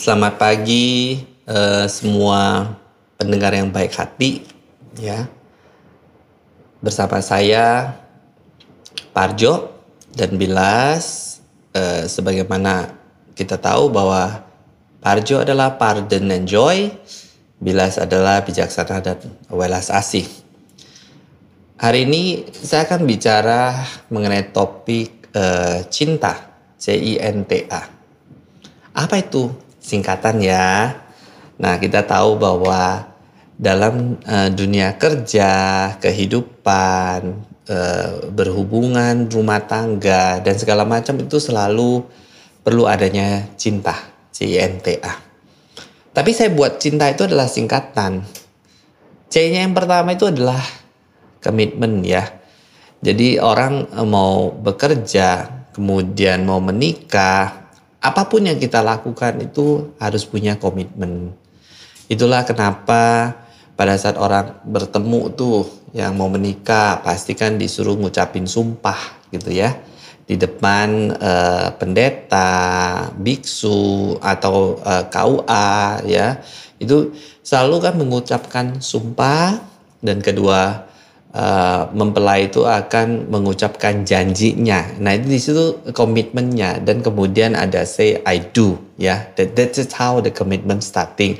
Selamat pagi uh, semua pendengar yang baik hati ya. Bersama saya Parjo dan Bilas uh, sebagaimana kita tahu bahwa Parjo adalah pardon and joy, Bilas adalah bijaksana dan welas asih. Hari ini saya akan bicara mengenai topik uh, cinta, C-I-N-T-A. Apa itu singkatan ya? Nah, kita tahu bahwa dalam uh, dunia kerja, kehidupan, uh, berhubungan, rumah tangga, dan segala macam itu selalu perlu adanya cinta, C-I-N-T-A. Tapi saya buat cinta itu adalah singkatan. C-nya yang pertama itu adalah komitmen ya. Jadi orang eh, mau bekerja, kemudian mau menikah, apa pun yang kita lakukan itu harus punya komitmen. Itulah kenapa pada saat orang bertemu tuh yang mau menikah pastikan disuruh ngucapin sumpah gitu ya. Di depan uh, pendeta, biksu atau eh, KUA ya. Itu selalu kan mengucapkan sumpah. Dan kedua uh, mempelai itu akan mengucapkan janjinya. Nah itu di situ komitmennya dan kemudian ada say I do ya. That that's how the commitment starting.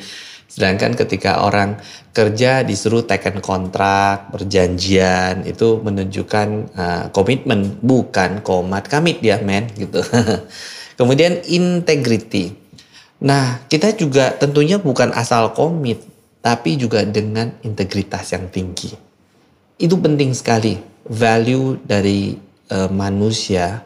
Sedangkan ketika orang kerja disuruh taken kontrak, perjanjian itu menunjukkan uh, komitmen bukan komat kamit dia men gitu. Kemudian integrity. Nah, kita juga tentunya bukan asal komit, tapi juga dengan integritas yang tinggi. Itu penting sekali value dari uh, manusia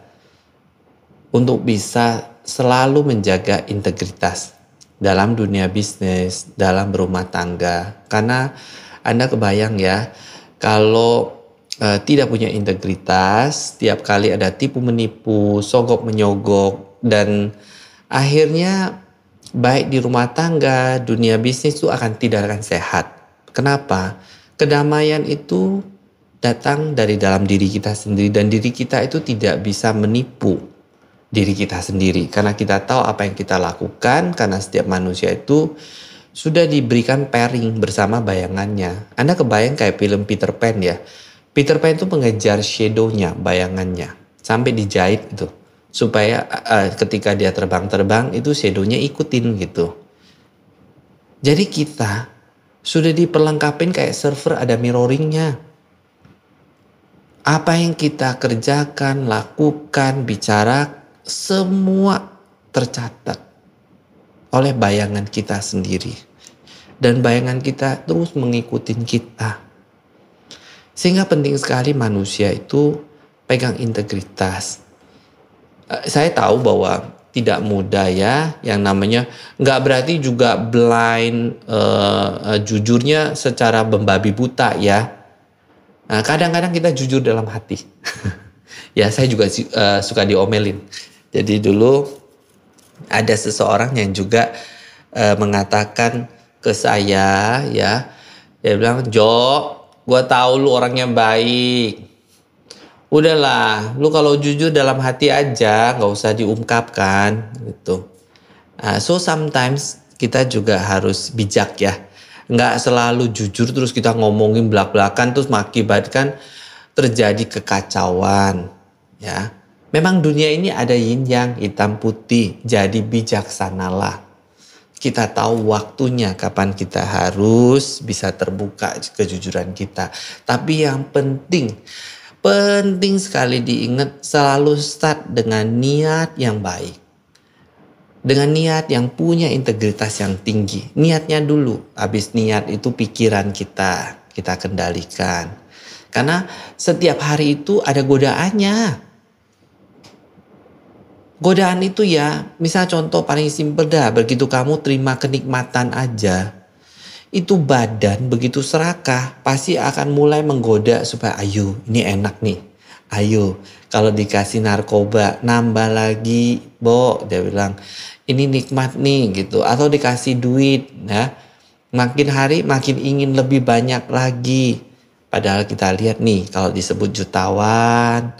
untuk bisa selalu menjaga integritas dalam dunia bisnis, dalam berumah tangga. Karena Anda kebayang ya, kalau uh, tidak punya integritas, tiap kali ada tipu menipu, sogok menyogok dan akhirnya baik di rumah tangga, dunia bisnis itu akan tidak akan sehat. Kenapa? Kedamaian itu datang dari dalam diri kita sendiri dan diri kita itu tidak bisa menipu diri kita sendiri karena kita tahu apa yang kita lakukan karena setiap manusia itu sudah diberikan pairing bersama bayangannya. Anda kebayang kayak film Peter Pan ya. Peter Pan itu mengejar shadownya, bayangannya sampai dijahit itu supaya uh, ketika dia terbang-terbang itu shadownya ikutin gitu. Jadi kita sudah diperlengkapin kayak server ada mirroringnya. Apa yang kita kerjakan, lakukan, bicara, semua tercatat oleh bayangan kita sendiri. Dan bayangan kita terus mengikuti kita. Sehingga penting sekali manusia itu pegang integritas. Eh, saya tahu bahwa tidak mudah ya yang namanya nggak berarti juga blind uh, jujurnya secara membabi buta ya nah, kadang-kadang kita jujur dalam hati. Ya saya juga uh, suka diomelin. Jadi dulu ada seseorang yang juga uh, mengatakan ke saya ya dia bilang Jo gue tahu lu orangnya baik. Udahlah lu kalau jujur dalam hati aja nggak usah diungkapkan gitu. Uh, so sometimes kita juga harus bijak ya nggak selalu jujur terus kita ngomongin belak-belakan terus mengakibatkan terjadi kekacauan ya. Memang dunia ini ada yin yang hitam putih jadi bijaksanalah. Kita tahu waktunya kapan kita harus bisa terbuka kejujuran kita. Tapi yang penting Penting sekali diingat selalu start dengan niat yang baik. Dengan niat yang punya integritas yang tinggi. Niatnya dulu, habis niat itu pikiran kita, kita kendalikan. Karena setiap hari itu ada godaannya. Godaan itu ya, misal contoh paling simpel dah, begitu kamu terima kenikmatan aja, itu badan begitu serakah pasti akan mulai menggoda supaya ayo ini enak nih ayo kalau dikasih narkoba nambah lagi bo dia bilang. Ini nikmat nih gitu. Atau dikasih duit ya. Makin hari makin ingin lebih banyak lagi. Padahal kita lihat nih kalau disebut jutawan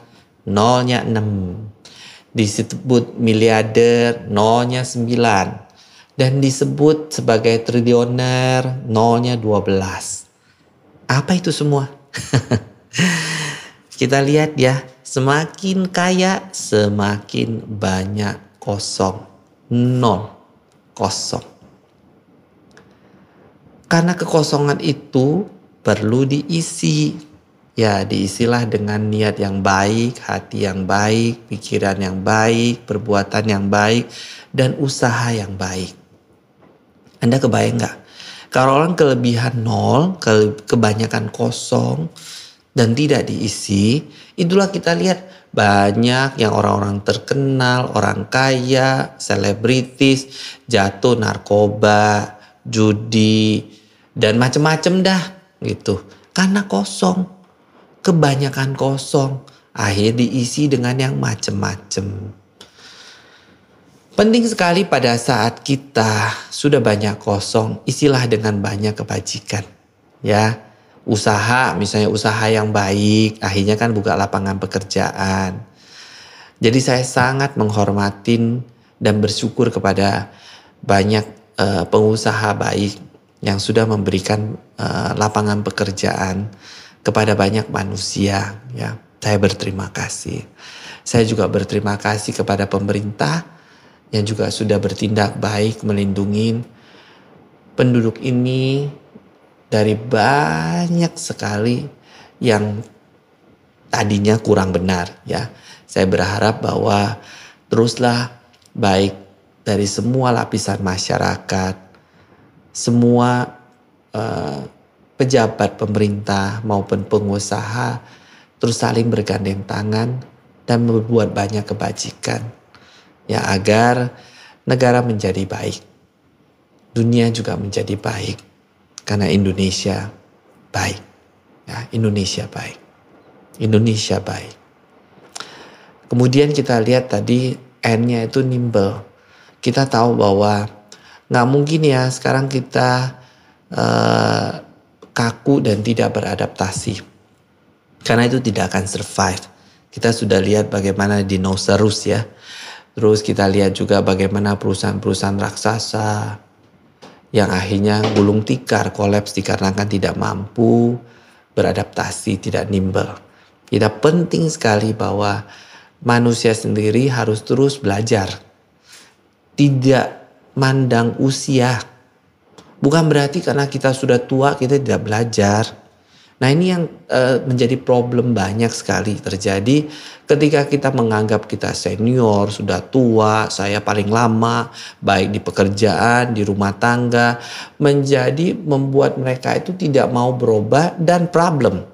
nolnya 6 disebut miliarder nolnya 9 dan disebut sebagai trilioner nolnya 12. Apa itu semua? Kita lihat ya, semakin kaya semakin banyak kosong. Nol kosong. Karena kekosongan itu perlu diisi. Ya, diisilah dengan niat yang baik, hati yang baik, pikiran yang baik, perbuatan yang baik, dan usaha yang baik. Anda kebayang nggak? Kalau orang kelebihan nol, kebanyakan kosong, dan tidak diisi, itulah kita lihat banyak yang orang-orang terkenal, orang kaya, selebritis, jatuh narkoba, judi, dan macem-macem dah gitu. Karena kosong, kebanyakan kosong, akhir diisi dengan yang macem-macem. Penting sekali pada saat kita sudah banyak kosong, isilah dengan banyak kebajikan. Ya, usaha, misalnya usaha yang baik, akhirnya kan buka lapangan pekerjaan. Jadi saya sangat menghormatin dan bersyukur kepada banyak uh, pengusaha baik yang sudah memberikan uh, lapangan pekerjaan kepada banyak manusia. Ya, saya berterima kasih. Saya juga berterima kasih kepada pemerintah yang juga sudah bertindak baik melindungi penduduk ini dari banyak sekali yang tadinya kurang benar ya. Saya berharap bahwa teruslah baik dari semua lapisan masyarakat, semua uh, pejabat pemerintah maupun pengusaha terus saling bergandeng tangan dan membuat banyak kebajikan ya agar negara menjadi baik. Dunia juga menjadi baik karena Indonesia baik. Ya, Indonesia baik. Indonesia baik. Kemudian kita lihat tadi N-nya itu nimble. Kita tahu bahwa nggak mungkin ya sekarang kita uh, kaku dan tidak beradaptasi. Karena itu tidak akan survive. Kita sudah lihat bagaimana dinosaurus ya Terus kita lihat juga bagaimana perusahaan-perusahaan raksasa yang akhirnya gulung tikar, kolaps dikarenakan tidak mampu beradaptasi, tidak nimble. Kita penting sekali bahwa manusia sendiri harus terus belajar. Tidak mandang usia. Bukan berarti karena kita sudah tua kita tidak belajar Nah ini yang uh, menjadi problem banyak sekali terjadi ketika kita menganggap kita senior, sudah tua, saya paling lama, baik di pekerjaan, di rumah tangga, menjadi membuat mereka itu tidak mau berubah dan problem.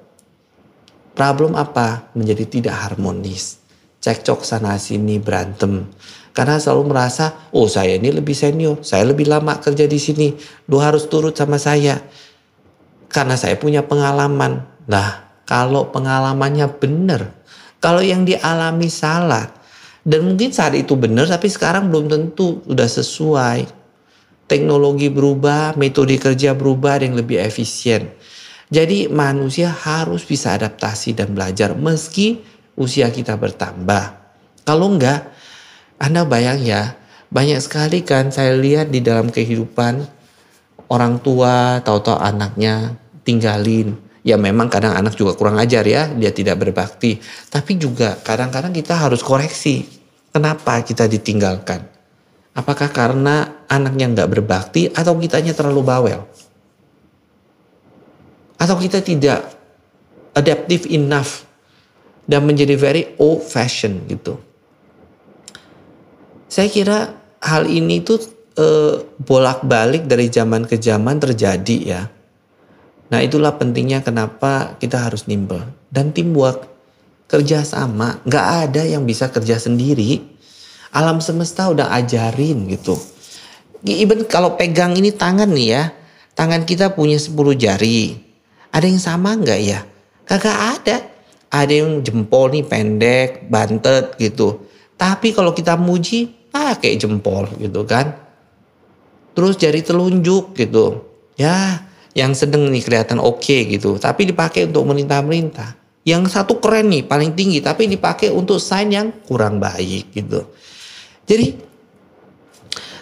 Problem apa? Menjadi tidak harmonis. Cekcok sana sini berantem. Karena selalu merasa, oh saya ini lebih senior, saya lebih lama kerja di sini, lu harus turut sama saya karena saya punya pengalaman. Nah, kalau pengalamannya benar, kalau yang dialami salah, dan mungkin saat itu benar, tapi sekarang belum tentu sudah sesuai. Teknologi berubah, metode kerja berubah yang lebih efisien. Jadi manusia harus bisa adaptasi dan belajar meski usia kita bertambah. Kalau enggak, Anda bayang ya, banyak sekali kan saya lihat di dalam kehidupan orang tua tahu-tahu anaknya tinggalin. Ya memang kadang anak juga kurang ajar ya, dia tidak berbakti. Tapi juga kadang-kadang kita harus koreksi. Kenapa kita ditinggalkan? Apakah karena anaknya nggak berbakti atau kitanya terlalu bawel? Atau kita tidak adaptive enough dan menjadi very old fashion gitu. Saya kira hal ini tuh e, bolak-balik dari zaman ke zaman terjadi ya Nah itulah pentingnya kenapa kita harus nimble. Dan teamwork, kerja sama. Gak ada yang bisa kerja sendiri. Alam semesta udah ajarin gitu. Even kalau pegang ini tangan nih ya. Tangan kita punya 10 jari. Ada yang sama nggak ya? Kagak ada. Ada yang jempol nih pendek, bantet gitu. Tapi kalau kita muji, pakai jempol gitu kan. Terus jari telunjuk gitu. Ya, yang sedang nih kelihatan oke okay gitu, tapi dipakai untuk merintah-merintah. Yang satu keren nih, paling tinggi, tapi dipakai untuk sign yang kurang baik gitu. Jadi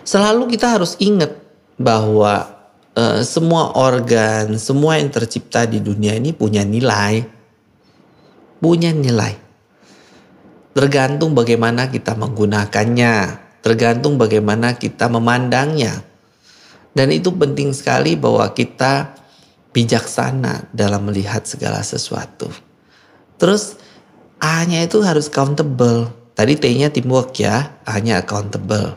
selalu kita harus ingat bahwa uh, semua organ, semua yang tercipta di dunia ini punya nilai. Punya nilai. Tergantung bagaimana kita menggunakannya, tergantung bagaimana kita memandangnya. Dan itu penting sekali bahwa kita bijaksana dalam melihat segala sesuatu. Terus A-nya itu harus countable. Tadi T-nya teamwork ya, A-nya accountable.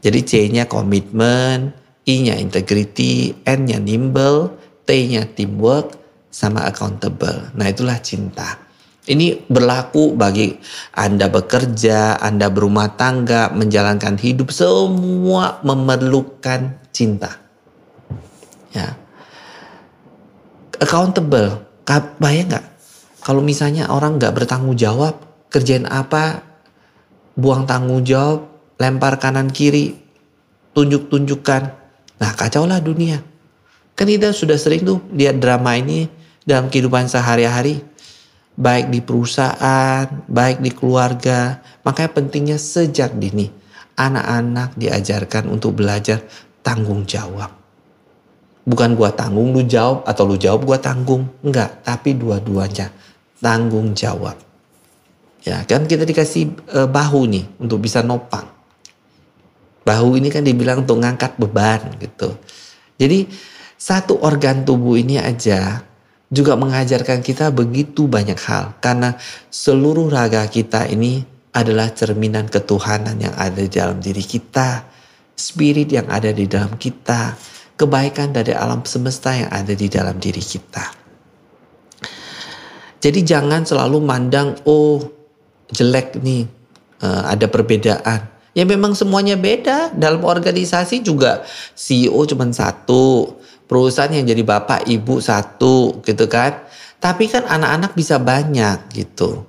Jadi C-nya komitmen, I-nya integrity, N-nya nimble, T-nya teamwork, sama accountable. Nah itulah cinta. Ini berlaku bagi Anda bekerja, Anda berumah tangga, menjalankan hidup, semua memerlukan cinta. Ya. Accountable. Bayang nggak? Kalau misalnya orang nggak bertanggung jawab, kerjain apa, buang tanggung jawab, lempar kanan kiri, tunjuk-tunjukkan. Nah kacaulah dunia. Kan kita sudah sering tuh lihat drama ini dalam kehidupan sehari-hari. Baik di perusahaan, baik di keluarga. Makanya pentingnya sejak dini. Anak-anak diajarkan untuk belajar tanggung jawab. Bukan gua tanggung, lu jawab atau lu jawab gua tanggung. Enggak, tapi dua-duanya tanggung jawab. Ya, kan kita dikasih e, bahu nih untuk bisa nopang. Bahu ini kan dibilang untuk ngangkat beban gitu. Jadi satu organ tubuh ini aja juga mengajarkan kita begitu banyak hal. Karena seluruh raga kita ini adalah cerminan ketuhanan yang ada di dalam diri kita. Spirit yang ada di dalam kita. Kebaikan dari alam semesta yang ada di dalam diri kita. Jadi jangan selalu mandang, oh jelek nih, uh, ada perbedaan Ya memang semuanya beda. Dalam organisasi juga CEO cuma satu. Perusahaan yang jadi bapak ibu satu gitu kan. Tapi kan anak-anak bisa banyak gitu.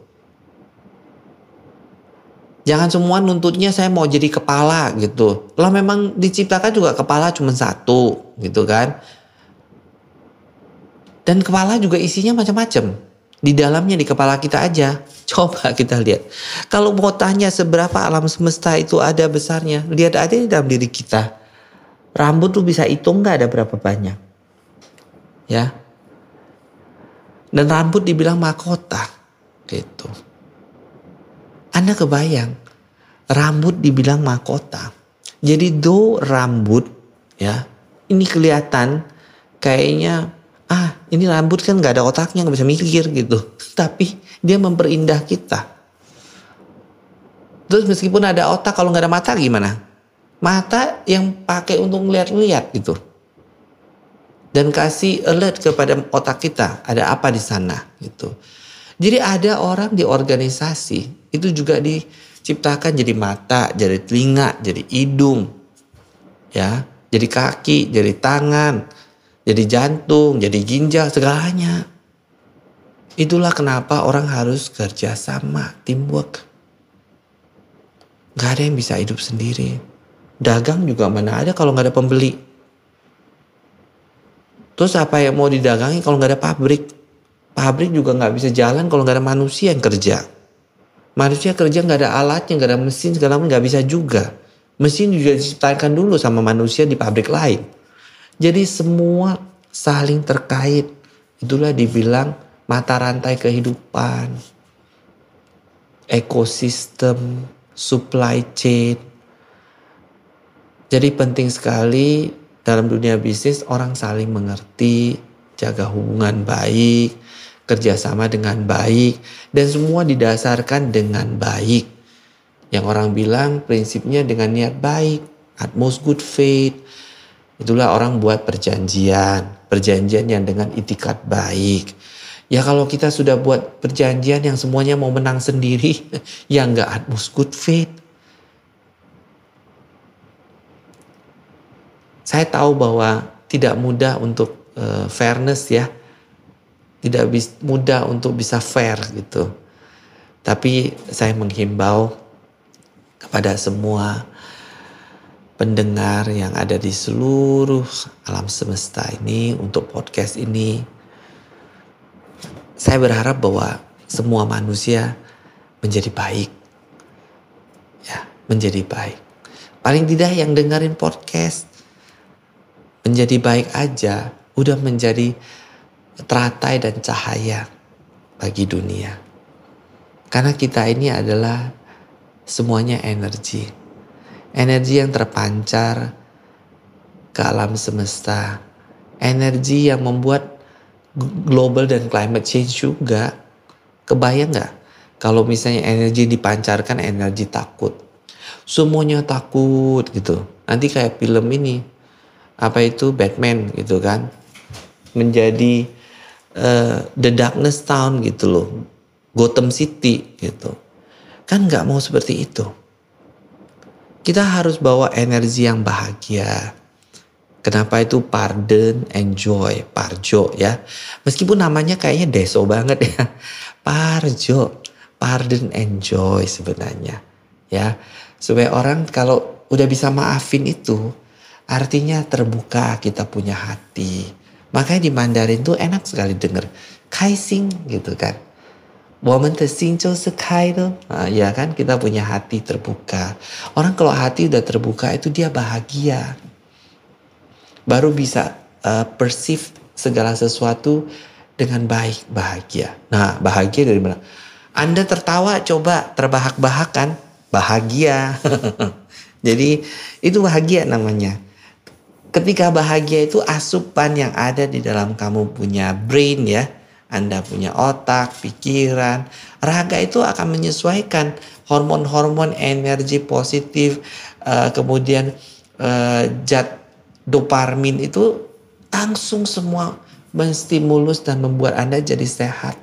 Jangan semua nuntutnya saya mau jadi kepala gitu. Lah memang diciptakan juga kepala cuma satu gitu kan. Dan kepala juga isinya macam-macam. Di dalamnya di kepala kita aja. Coba kita lihat. Kalau mau tanya seberapa alam semesta itu ada besarnya, lihat aja di dalam diri kita. Rambut tuh bisa hitung nggak ada berapa banyak. Ya. Dan rambut dibilang mahkota. Gitu. Anda kebayang. Rambut dibilang mahkota. Jadi do rambut ya. Ini kelihatan kayaknya ah ini rambut kan nggak ada otaknya nggak bisa mikir gitu tapi dia memperindah kita terus meskipun ada otak kalau nggak ada mata gimana mata yang pakai untuk ngeliat-liat gitu dan kasih alert kepada otak kita ada apa di sana gitu jadi ada orang di organisasi itu juga diciptakan jadi mata jadi telinga jadi hidung ya jadi kaki jadi tangan jadi jantung, jadi ginjal, segalanya. Itulah kenapa orang harus kerja sama, teamwork. Gak ada yang bisa hidup sendiri. Dagang juga mana ada kalau gak ada pembeli. Terus apa yang mau didagangi kalau gak ada pabrik? Pabrik juga gak bisa jalan kalau gak ada manusia yang kerja. Manusia kerja gak ada alatnya, gak ada mesin, segala macam gak bisa juga. Mesin juga diciptakan dulu sama manusia di pabrik lain. Jadi semua saling terkait. Itulah dibilang mata rantai kehidupan, ekosistem, supply chain. Jadi penting sekali dalam dunia bisnis orang saling mengerti, jaga hubungan baik, kerjasama dengan baik, dan semua didasarkan dengan baik. Yang orang bilang prinsipnya dengan niat baik, utmost good faith, Itulah orang buat perjanjian, perjanjian yang dengan itikat baik. Ya kalau kita sudah buat perjanjian yang semuanya mau menang sendiri, ya nggak atmos good faith. Saya tahu bahwa tidak mudah untuk uh, fairness ya, tidak mudah untuk bisa fair gitu. Tapi saya menghimbau kepada semua pendengar yang ada di seluruh alam semesta ini untuk podcast ini. Saya berharap bahwa semua manusia menjadi baik. Ya, menjadi baik. Paling tidak yang dengerin podcast menjadi baik aja, udah menjadi teratai dan cahaya bagi dunia. Karena kita ini adalah semuanya energi. Energi yang terpancar ke alam semesta. Energi yang membuat global dan climate change juga. Kebayang nggak? Kalau misalnya energi dipancarkan energi takut. Semuanya takut gitu. Nanti kayak film ini. Apa itu Batman gitu kan. Menjadi uh, The Darkness Town gitu loh. Gotham City gitu. Kan nggak mau seperti itu. Kita harus bawa energi yang bahagia. Kenapa itu pardon, enjoy, parjo ya. Meskipun namanya kayaknya deso banget ya. Parjo, pardon, enjoy sebenarnya. Ya, supaya orang kalau udah bisa maafin itu, artinya terbuka kita punya hati. Makanya di Mandarin tuh enak sekali denger. Kaising gitu kan. Woman tersinco tuh. Nah, ya kan kita punya hati terbuka. Orang kalau hati udah terbuka itu dia bahagia. Baru bisa uh, perceive segala sesuatu dengan baik bahagia. Nah bahagia dari mana? Anda tertawa coba terbahak-bahakan? Bahagia. Jadi itu bahagia namanya. Ketika bahagia itu asupan yang ada di dalam kamu punya brain ya anda punya otak, pikiran, raga itu akan menyesuaikan hormon-hormon energi positif, uh, kemudian uh, dopamin itu langsung semua menstimulus dan membuat Anda jadi sehat.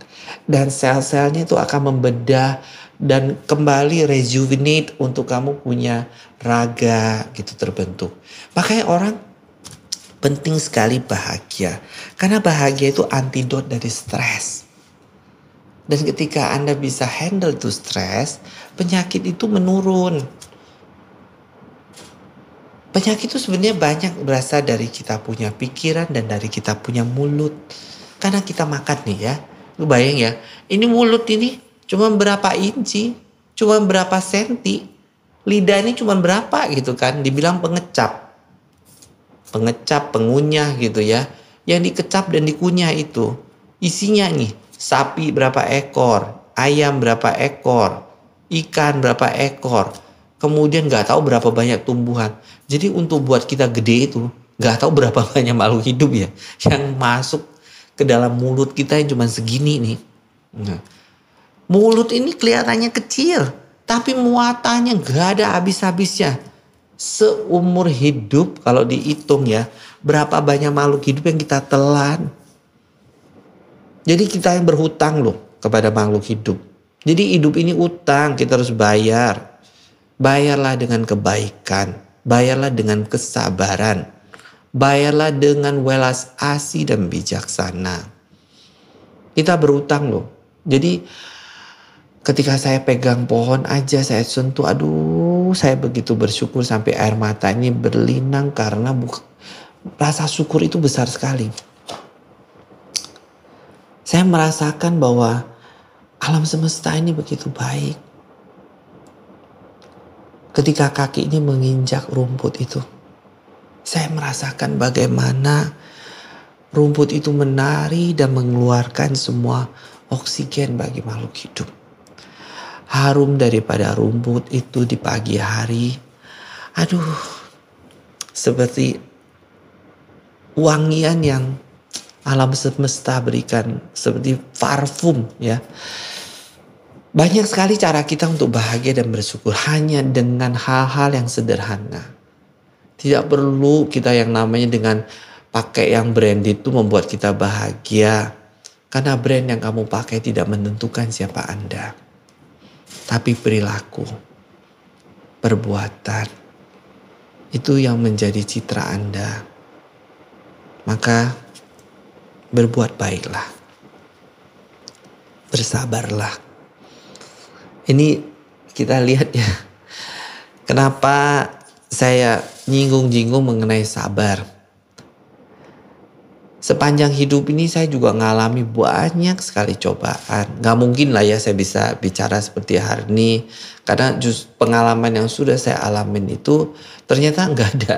Dan sel-selnya itu akan membedah dan kembali rejuvenate untuk kamu punya raga gitu terbentuk. Makanya orang penting sekali bahagia. Karena bahagia itu antidot dari stres. Dan ketika Anda bisa handle tuh stres, penyakit itu menurun. Penyakit itu sebenarnya banyak berasal dari kita punya pikiran dan dari kita punya mulut. Karena kita makan nih ya. Lu bayang ya, ini mulut ini cuma berapa inci, cuma berapa senti. Lidah ini cuma berapa gitu kan, dibilang pengecap pengecap, pengunyah gitu ya. Yang dikecap dan dikunyah itu isinya nih sapi berapa ekor, ayam berapa ekor, ikan berapa ekor, kemudian nggak tahu berapa banyak tumbuhan. Jadi untuk buat kita gede itu nggak tahu berapa banyak makhluk hidup ya yang masuk ke dalam mulut kita yang cuma segini nih. Nah, mulut ini kelihatannya kecil, tapi muatannya nggak ada habis-habisnya seumur hidup kalau dihitung ya berapa banyak makhluk hidup yang kita telan. Jadi kita yang berhutang loh kepada makhluk hidup. Jadi hidup ini utang kita harus bayar. Bayarlah dengan kebaikan, bayarlah dengan kesabaran, bayarlah dengan welas asih dan bijaksana. Kita berutang loh. Jadi ketika saya pegang pohon aja saya sentuh aduh saya begitu bersyukur sampai air mata ini berlinang karena buka, rasa syukur itu besar sekali. Saya merasakan bahwa alam semesta ini begitu baik. Ketika kaki ini menginjak rumput itu saya merasakan bagaimana rumput itu menari dan mengeluarkan semua oksigen bagi makhluk hidup harum daripada rumput itu di pagi hari. Aduh, seperti wangian yang alam semesta berikan seperti parfum ya. Banyak sekali cara kita untuk bahagia dan bersyukur hanya dengan hal-hal yang sederhana. Tidak perlu kita yang namanya dengan pakai yang brand itu membuat kita bahagia. Karena brand yang kamu pakai tidak menentukan siapa Anda tapi perilaku, perbuatan itu yang menjadi citra Anda. Maka berbuat baiklah. Bersabarlah. Ini kita lihat ya. Kenapa saya nyinggung-nyinggung mengenai sabar. Sepanjang hidup ini saya juga ngalami banyak sekali cobaan. Gak mungkin lah ya saya bisa bicara seperti hari ini. Karena just pengalaman yang sudah saya alamin itu ternyata nggak ada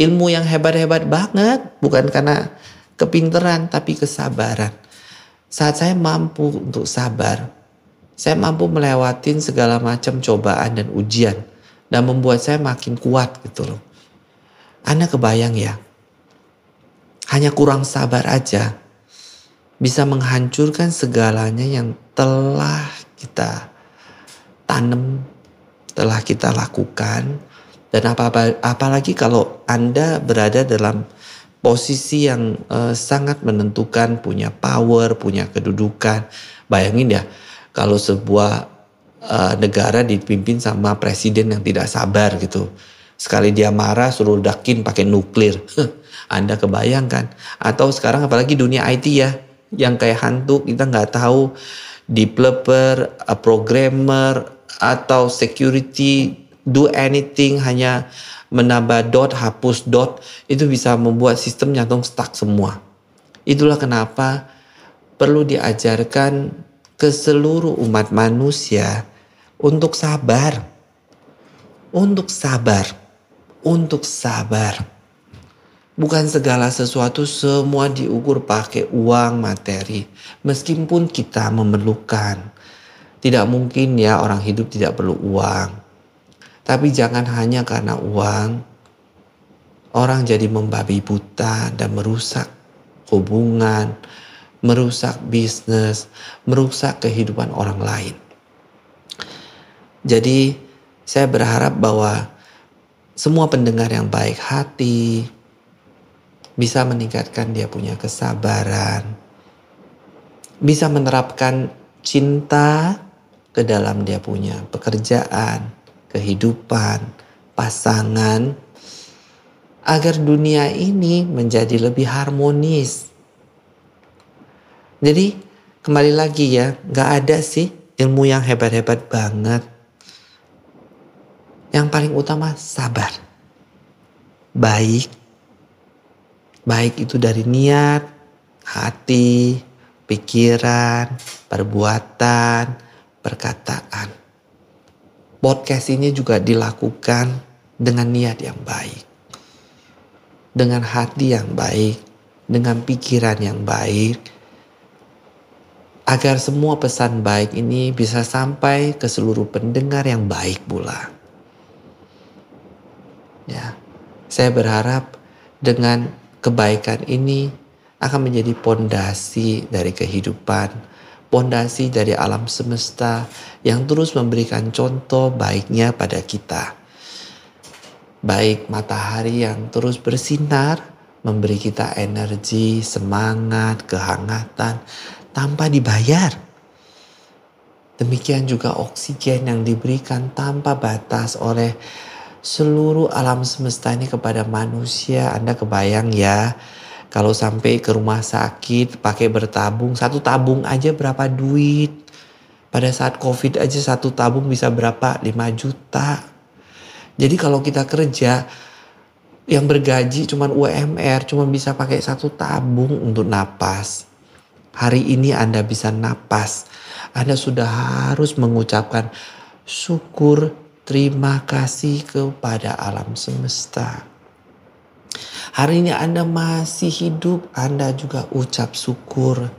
ilmu yang hebat-hebat banget. Bukan karena kepinteran tapi kesabaran. Saat saya mampu untuk sabar, saya mampu melewatin segala macam cobaan dan ujian. Dan membuat saya makin kuat gitu loh. Anda kebayang ya, hanya kurang sabar aja bisa menghancurkan segalanya yang telah kita tanam, telah kita lakukan dan apa, apa apalagi kalau Anda berada dalam posisi yang uh, sangat menentukan, punya power, punya kedudukan. Bayangin ya, kalau sebuah uh, negara dipimpin sama presiden yang tidak sabar gitu. Sekali dia marah suruh dakin pakai nuklir. Anda kebayangkan. Atau sekarang apalagi dunia IT ya. Yang kayak hantu kita nggak tahu developer, programmer, atau security do anything hanya menambah dot, hapus dot, itu bisa membuat sistem jantung stuck semua. Itulah kenapa perlu diajarkan ke seluruh umat manusia untuk sabar. Untuk sabar. Untuk sabar. Bukan segala sesuatu semua diukur pakai uang materi. Meskipun kita memerlukan. Tidak mungkin ya orang hidup tidak perlu uang. Tapi jangan hanya karena uang. Orang jadi membabi buta dan merusak hubungan, merusak bisnis, merusak kehidupan orang lain. Jadi saya berharap bahwa semua pendengar yang baik hati, bisa meningkatkan dia punya kesabaran, bisa menerapkan cinta ke dalam dia punya pekerjaan, kehidupan, pasangan, agar dunia ini menjadi lebih harmonis. Jadi kembali lagi ya, nggak ada sih ilmu yang hebat-hebat banget. Yang paling utama sabar, baik, Baik itu dari niat, hati, pikiran, perbuatan, perkataan. Podcast ini juga dilakukan dengan niat yang baik. Dengan hati yang baik, dengan pikiran yang baik, agar semua pesan baik ini bisa sampai ke seluruh pendengar yang baik pula. Ya, saya berharap dengan kebaikan ini akan menjadi pondasi dari kehidupan, pondasi dari alam semesta yang terus memberikan contoh baiknya pada kita. Baik matahari yang terus bersinar, memberi kita energi, semangat, kehangatan tanpa dibayar. Demikian juga oksigen yang diberikan tanpa batas oleh seluruh alam semesta ini kepada manusia. Anda kebayang ya, kalau sampai ke rumah sakit pakai bertabung, satu tabung aja berapa duit. Pada saat covid aja satu tabung bisa berapa? 5 juta. Jadi kalau kita kerja yang bergaji cuman UMR cuma bisa pakai satu tabung untuk napas. Hari ini Anda bisa napas. Anda sudah harus mengucapkan syukur Terima kasih kepada alam semesta. Hari ini Anda masih hidup, Anda juga ucap syukur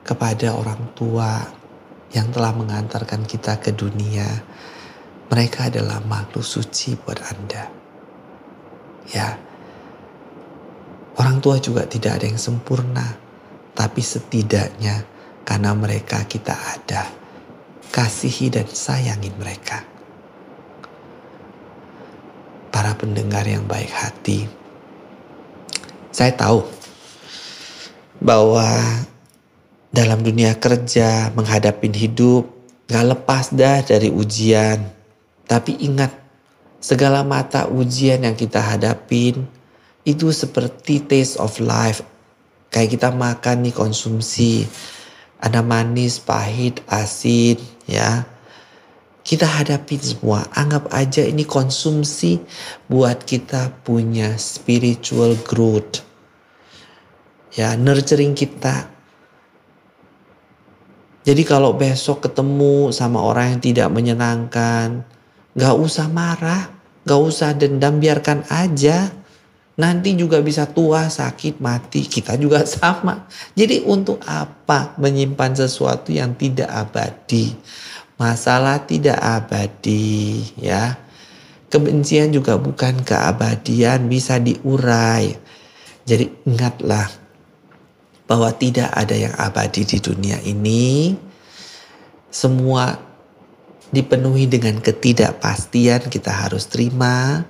kepada orang tua yang telah mengantarkan kita ke dunia. Mereka adalah makhluk suci buat Anda. Ya, orang tua juga tidak ada yang sempurna, tapi setidaknya karena mereka kita ada, kasihi dan sayangi mereka para pendengar yang baik hati. Saya tahu bahwa dalam dunia kerja menghadapi hidup gak lepas dah dari ujian. Tapi ingat segala mata ujian yang kita hadapin itu seperti taste of life. Kayak kita makan nih konsumsi. Ada manis, pahit, asin ya kita hadapi semua. Anggap aja ini konsumsi buat kita punya spiritual growth. ya nurturing kita. Jadi kalau besok ketemu sama orang yang tidak menyenangkan, gak usah marah, gak usah dendam, biarkan aja. Nanti juga bisa tua, sakit, mati. Kita juga sama. Jadi untuk apa menyimpan sesuatu yang tidak abadi? Masalah tidak abadi ya. Kebencian juga bukan keabadian, bisa diurai. Jadi ingatlah bahwa tidak ada yang abadi di dunia ini. Semua dipenuhi dengan ketidakpastian kita harus terima.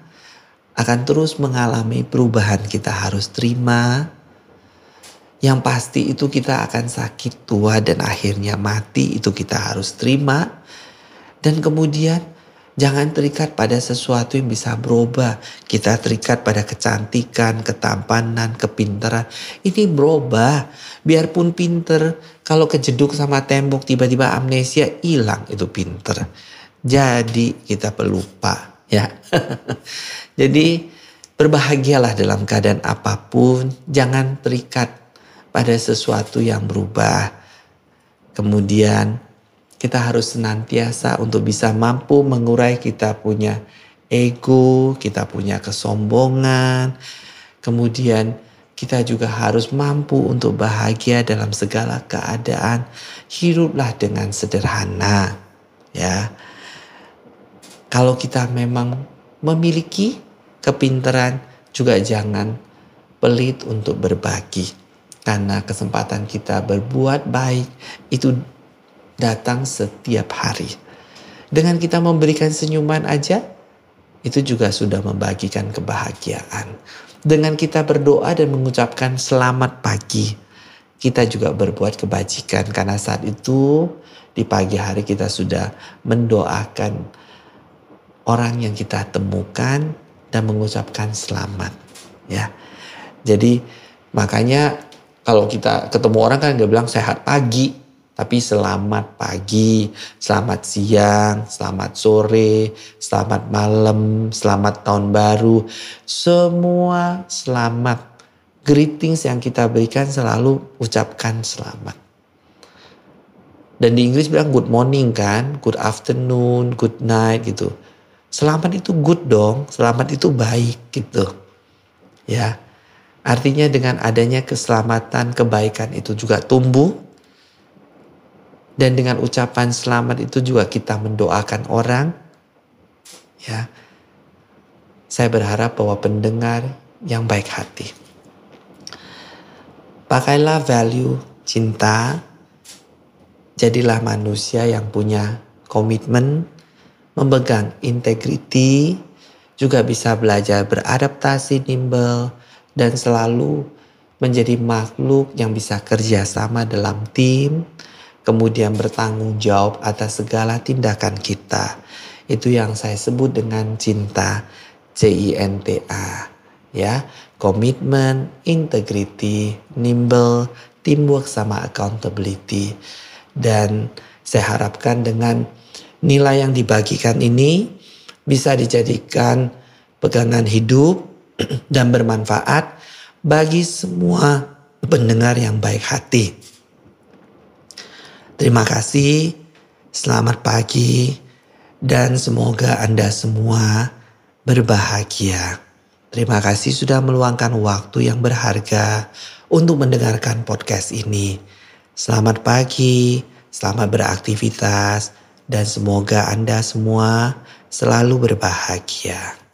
Akan terus mengalami perubahan kita harus terima. Yang pasti itu kita akan sakit tua dan akhirnya mati itu kita harus terima. Dan kemudian Jangan terikat pada sesuatu yang bisa berubah. Kita terikat pada kecantikan, ketampanan, kepintaran. Ini berubah. Biarpun pinter, kalau kejeduk sama tembok tiba-tiba amnesia hilang itu pinter. Jadi kita pelupa ya. Jadi berbahagialah dalam keadaan apa pun. Jangan terikat pada sesuatu yang berubah. Kemudian kita harus senantiasa untuk bisa mampu mengurai kita punya ego, kita punya kesombongan. Kemudian kita juga harus mampu untuk bahagia dalam segala keadaan. Hiduplah dengan sederhana. Ya. Kalau kita memang memiliki kepintaran, juga jangan pelit untuk berbagi. Karena kesempatan kita berbuat baik itu datang setiap hari. Dengan kita memberikan senyuman aja, itu juga sudah membagikan kebahagiaan. Dengan kita berdoa dan mengucapkan selamat pagi, kita juga berbuat kebajikan karena saat itu di pagi hari kita sudah mendoakan orang yang kita temukan dan mengucapkan selamat ya. Jadi makanya kalau kita ketemu orang kan dia bilang sehat pagi tapi selamat pagi, selamat siang, selamat sore, selamat malam, selamat tahun baru. Semua selamat. Greetings yang kita berikan selalu ucapkan selamat. Dan di Inggris bilang good morning kan, good afternoon, good night gitu. Selamat itu good dong, selamat itu baik gitu. Ya. Artinya dengan adanya keselamatan, kebaikan itu juga tumbuh, dan dengan ucapan selamat itu juga kita mendoakan orang. Ya. Saya berharap bahwa pendengar yang baik hati. Pakailah value cinta. Jadilah manusia yang punya komitmen, memegang integriti, juga bisa belajar beradaptasi nimble dan selalu menjadi makhluk yang bisa kerjasama dalam tim, kemudian bertanggung jawab atas segala tindakan kita. Itu yang saya sebut dengan cinta, C-I-N-T-A. Ya, komitmen, integrity, nimble, teamwork sama accountability. Dan saya harapkan dengan nilai yang dibagikan ini bisa dijadikan pegangan hidup dan bermanfaat bagi semua pendengar yang baik hati. Terima kasih, selamat pagi, dan semoga Anda semua berbahagia. Terima kasih sudah meluangkan waktu yang berharga untuk mendengarkan podcast ini. Selamat pagi, selamat beraktivitas, dan semoga Anda semua selalu berbahagia.